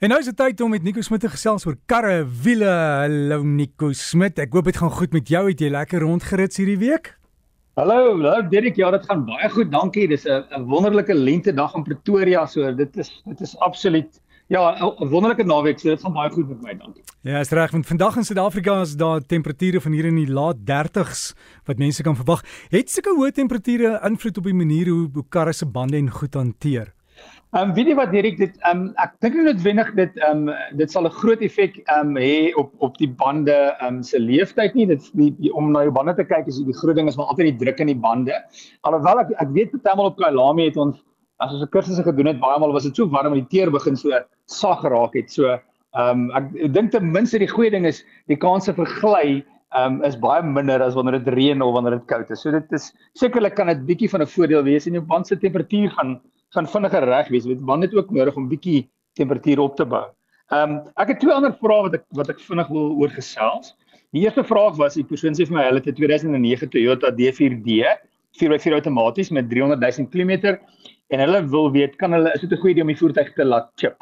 En nou is dit tyd om met Nico Smit te gesels oor karre, wiele. Hallo Nico Smit. Ek hoop dit gaan goed met jou. Het jy lekker rondgerits hierdie week? Hallo, hallo Dirk. Ja, dit gaan baie goed. Dankie. Dis 'n wonderlike lente dag in Pretoria. So dit is dit is absoluut ja, 'n wonderlike naweek. So dit gaan baie goed met my. Dankie. Ja, is reg. Want vandag in Suid-Afrika is daar temperature van hier in die laat 30s wat mense kan verwag. Het sulke hoë temperature invloed op die manier hoe, hoe karre se bande en goed hanteer? Ehm um, weet jy wat Erik dit ehm um, ek dink noodwendig dit ehm um, dit sal 'n groot effek ehm um, hê op op die bande ehm um, se leeftyd nie. Dit die, die om na jou bande te kyk is die groot ding is maar altyd die druk in die bande. Alhoewel ek ek weet partymal op Kailami het ons as ons 'n kursusse gedoen het, baie maal was dit so warm dat die teer begin so sag geraak het. So ehm um, ek, ek dink ten minste die goeie ding is die kans vir gly ehm um, is baie minder as wanneer dit reën of wanneer dit koud is. So dit is sekerlik kan dit bietjie van 'n voordeel wees en jou band se temperatuur gaan gaan vinniger reg wees. Weet man het ook nodig om bietjie temperatuur op te bou. Ehm um, ek het twee ander vrae wat ek wat ek vinnig wil oor gesels. Die eerste vraag was die persoon sê vir my hulle het 'n 2009 Toyota D4D 4x4 outomaties met 300 000 km en hulle wil weet kan hulle is dit 'n goeie idee om die voertuig te laat chip.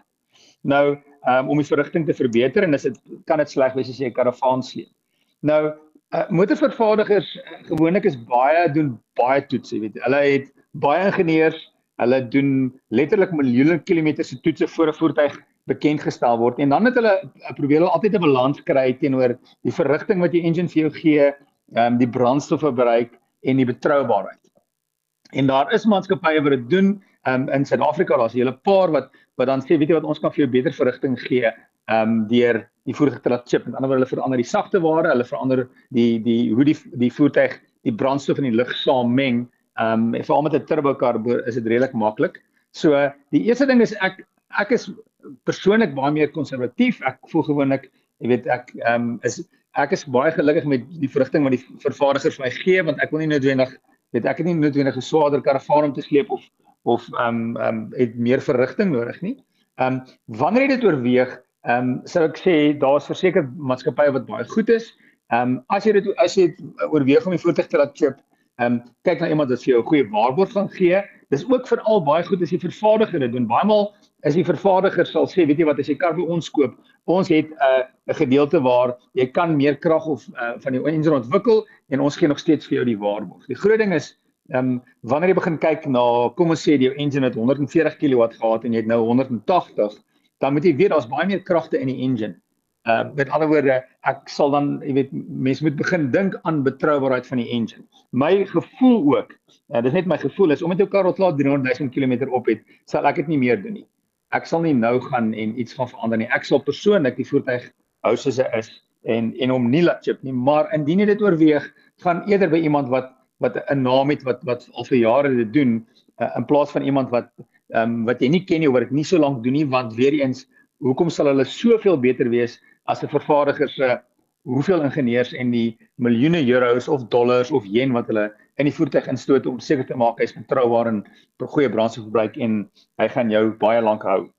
Nou um, om die verrigting te verbeter en is dit kan dit sleg wees as jy 'n karavaan sleep. Nou uh, motorvervaardigers uh, gewoonlik is baie doen baie toets, jy weet. Hulle het baie ingenieurs Hulle doen letterlik miljoene kilometers se toetse voor 'n voertuig bekend gestel word en dan het hulle eh, probeer hulle altyd 'n balans kry teenoor die verrigting wat die engine vir jou gee, ehm um, die brandstofverbruik en die betroubaarheid. En daar is maatskappye wat dit doen. Ehm um, in Suid-Afrika daar's 'n hele paar wat wat dan sê weet jy wat ons kan vir jou beter verrigting gee ehm um, deur die voertuig te laat chip. Met ander woorde hulle verander die sagte ware, hulle verander die die hoe die die voertuig die brandstof in die lug saam meng Ehm um, veral met 'n turbo kar is dit redelik maklik. So die eerste ding is ek ek is persoonlik baie meer konservatief. Ek voel gewoonlik, jy weet, ek ehm um, is ek is baie gelukkig met die verrigting wat die vervaardiger vir my gee want ek wil nie noodwendig weet ek het nie noodwendig 'n swaarder karavaan om te sleep of of ehm um, ehm um, het meer verrigting nodig nie. Ehm um, wanneer jy dit oorweeg, ehm um, sou ek sê daar's verseker maatskappye wat baie goed is. Ehm um, as jy dit as jy oorweeg om die voertuig te laat chip, Ehm um, kyk na iemand wat vir jou 'n goeie waarborg gaan gee. Dis ook veral baie goed as die vervaardiger dit doen. Baie maal is die vervaardiger sal sê, weet jy wat, as jy kar by ons koop, ons het 'n uh, 'n gedeelte waar jy kan meer krag of uh, van die engine ontwikkel en ons gee nog steeds vir jou die waarborg. Die groot ding is ehm um, wanneer jy begin kyk na kom ons sê die engine het 140 kW gehad en jy het nou 180, dan moet jy weet daar's baie meer kragte in die engine. Uh met ander woorde, ek sal dan, jy weet, mense moet begin dink aan betroubaarheid van die engine. My gevoel ook, uh, dis net my gevoel is omdat jou kar al klaar 300 000 km op het, sal ek dit nie meer doen nie. Ek sal nie nou gaan en iets gaan verander nie. Ek sal persoonlik die voertuig hou soos hy is en en hom nie laat chip nie, maar indien jy dit oorweeg, gaan eerder by iemand wat wat 'n naam het wat wat al vir jare dit doen uh, in plaas van iemand wat ehm um, wat jy nie ken nie oor dit nie so lank doen nie want weer eens hoekom sal hulle soveel beter wees as 'n vervaardiger se hoeveel ingenieurs en die miljoene euros of dollars of yen wat hulle in die voertuig instoot om seker te maak hy's betroubaar en goeie brandstofverbruik en hy gaan jou baie lank hou.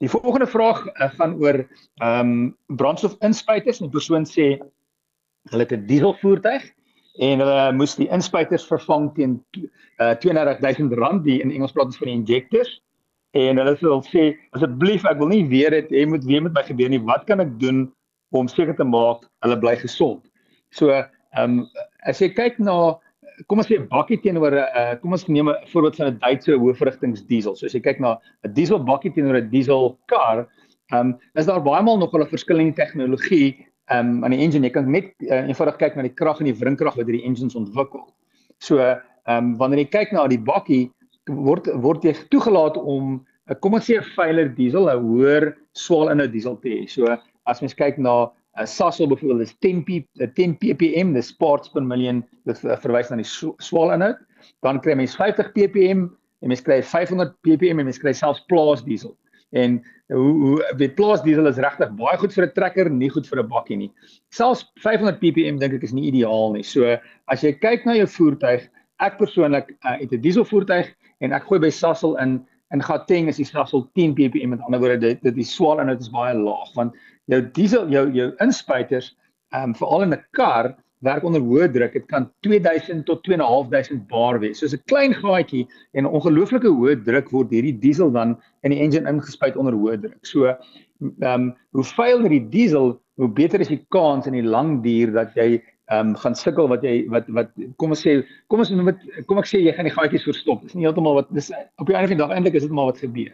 Die volgende vraag uh, gaan oor ehm um, brandstofinspuiters. 'n Persoon sê hulle het 'n dieselvoertuig en hulle moes die inspuiters vervang teen uh, R32000 die in Engels praat ons van die injectors en hulle sê sê asseblief ek wil nie weer dit jy moet weer met my gebeur nie. Wat kan ek doen om seker te maak hulle bly gesond? So ehm um, as jy kyk na kom ons sê 'n bakkie teenoor 'n uh, kom ons neem 'n voorbeeld van 'n Duitse hoëvrigtings diesel so as jy kyk na 'n diesel bakkie teenoor 'n diesel kar ehm um, is daar baie maal nog 'n verskillende tegnologie ehm um, aan die engine. Jy kan net uh, eenvoudig kyk na die krag en die wrinkrag wat hierdie engines ontwikkel. So ehm um, wanneer jy kyk na die bakkie word word jy toegelaat om 'n kom ons sê 'n veiler diesel, 'n hoër swaal inhoud diesel te hê. So as mens kyk na 'n Sasol byvoorbeeld, dis 10 p 10 ppm, dis parts per million, dit verwys na die swaal inhoud. Dan kry mens 50 ppm en mens kry 500 ppm en mens kry selfs plaas diesel. En hoe hoe weet plaas diesel is regtig baie goed vir 'n trekker, nie goed vir 'n bakkie nie. Selfs 500 ppm dink ek is nie ideaal nie. So as jy kyk na jou voertuig, ek persoonlik uh, het 'n diesel voertuig en ek gooi by Sasol in in Gauteng is die Sasol 10 ppm met ander woorde dit dit die swaal dit is baie laag want jou diesel jou jou inspuiters um, veral in 'n kar werk onder hoë druk. Dit kan 2000 tot 2500 bar wees. Soos 'n klein gaatjie en 'n ongelooflike hoë druk word hierdie diesel dan in die engine ingespuit onder hoë druk. So ehm um, hoe vuiler die diesel, hoe beter is die kans in die lang duur dat jy ehm um, gaan sukkel wat jy wat wat kom ons sê kom ons noem dit kom ek sê jy gaan die gaatjies verstop. Dis nie heeltemal wat dis op die einde van die dag eintlik is dit maar wat gebeur.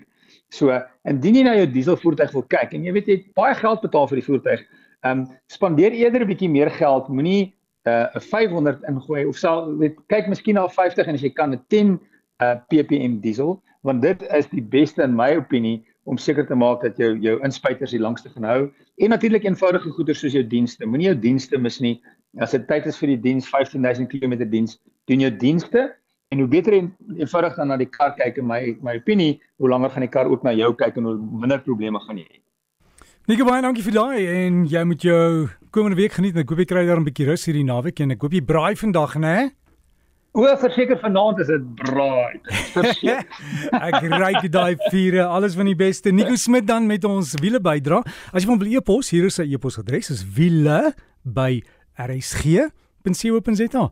So indien jy na jou dieselvoertuig wil kyk en jy weet jy het baie geld betaal vir die voertuig, Ehm um, spandeer eerder 'n bietjie meer geld, moenie uh, 'n uh, 500 ingooi of sal weet kyk miskien na 50 en as jy kan 'n 10 uh, ppm diesel, want dit is die beste in my opinie om seker te maak dat jou jou inspuiters die langste gaan hou en natuurlik eenvoudige goeder soos jou dienste. Moenie jou dienste mis nie. As dit tyd is vir die diens 15000 km diens, doen jou dienste en hoe beter en eenvoudig dan na die kar kyk in my my opinie, hoe langer gaan die kar ook na jou kyk en hoe minder probleme gaan jy hê. Nico baie dankie vir daai en jy moet jou komende week geniet. Ek hoop jy kry daar 'n bietjie rus hierdie naweek en ek hoop jy braai vandag, né? O, verseker vanaand is dit braai. Ek ry daai vure. Alles van die beste. Nico Smit dan met ons wiele bydra. As jy wil e-pos, hier is sy e-posadres is wiele by rsg.co.za.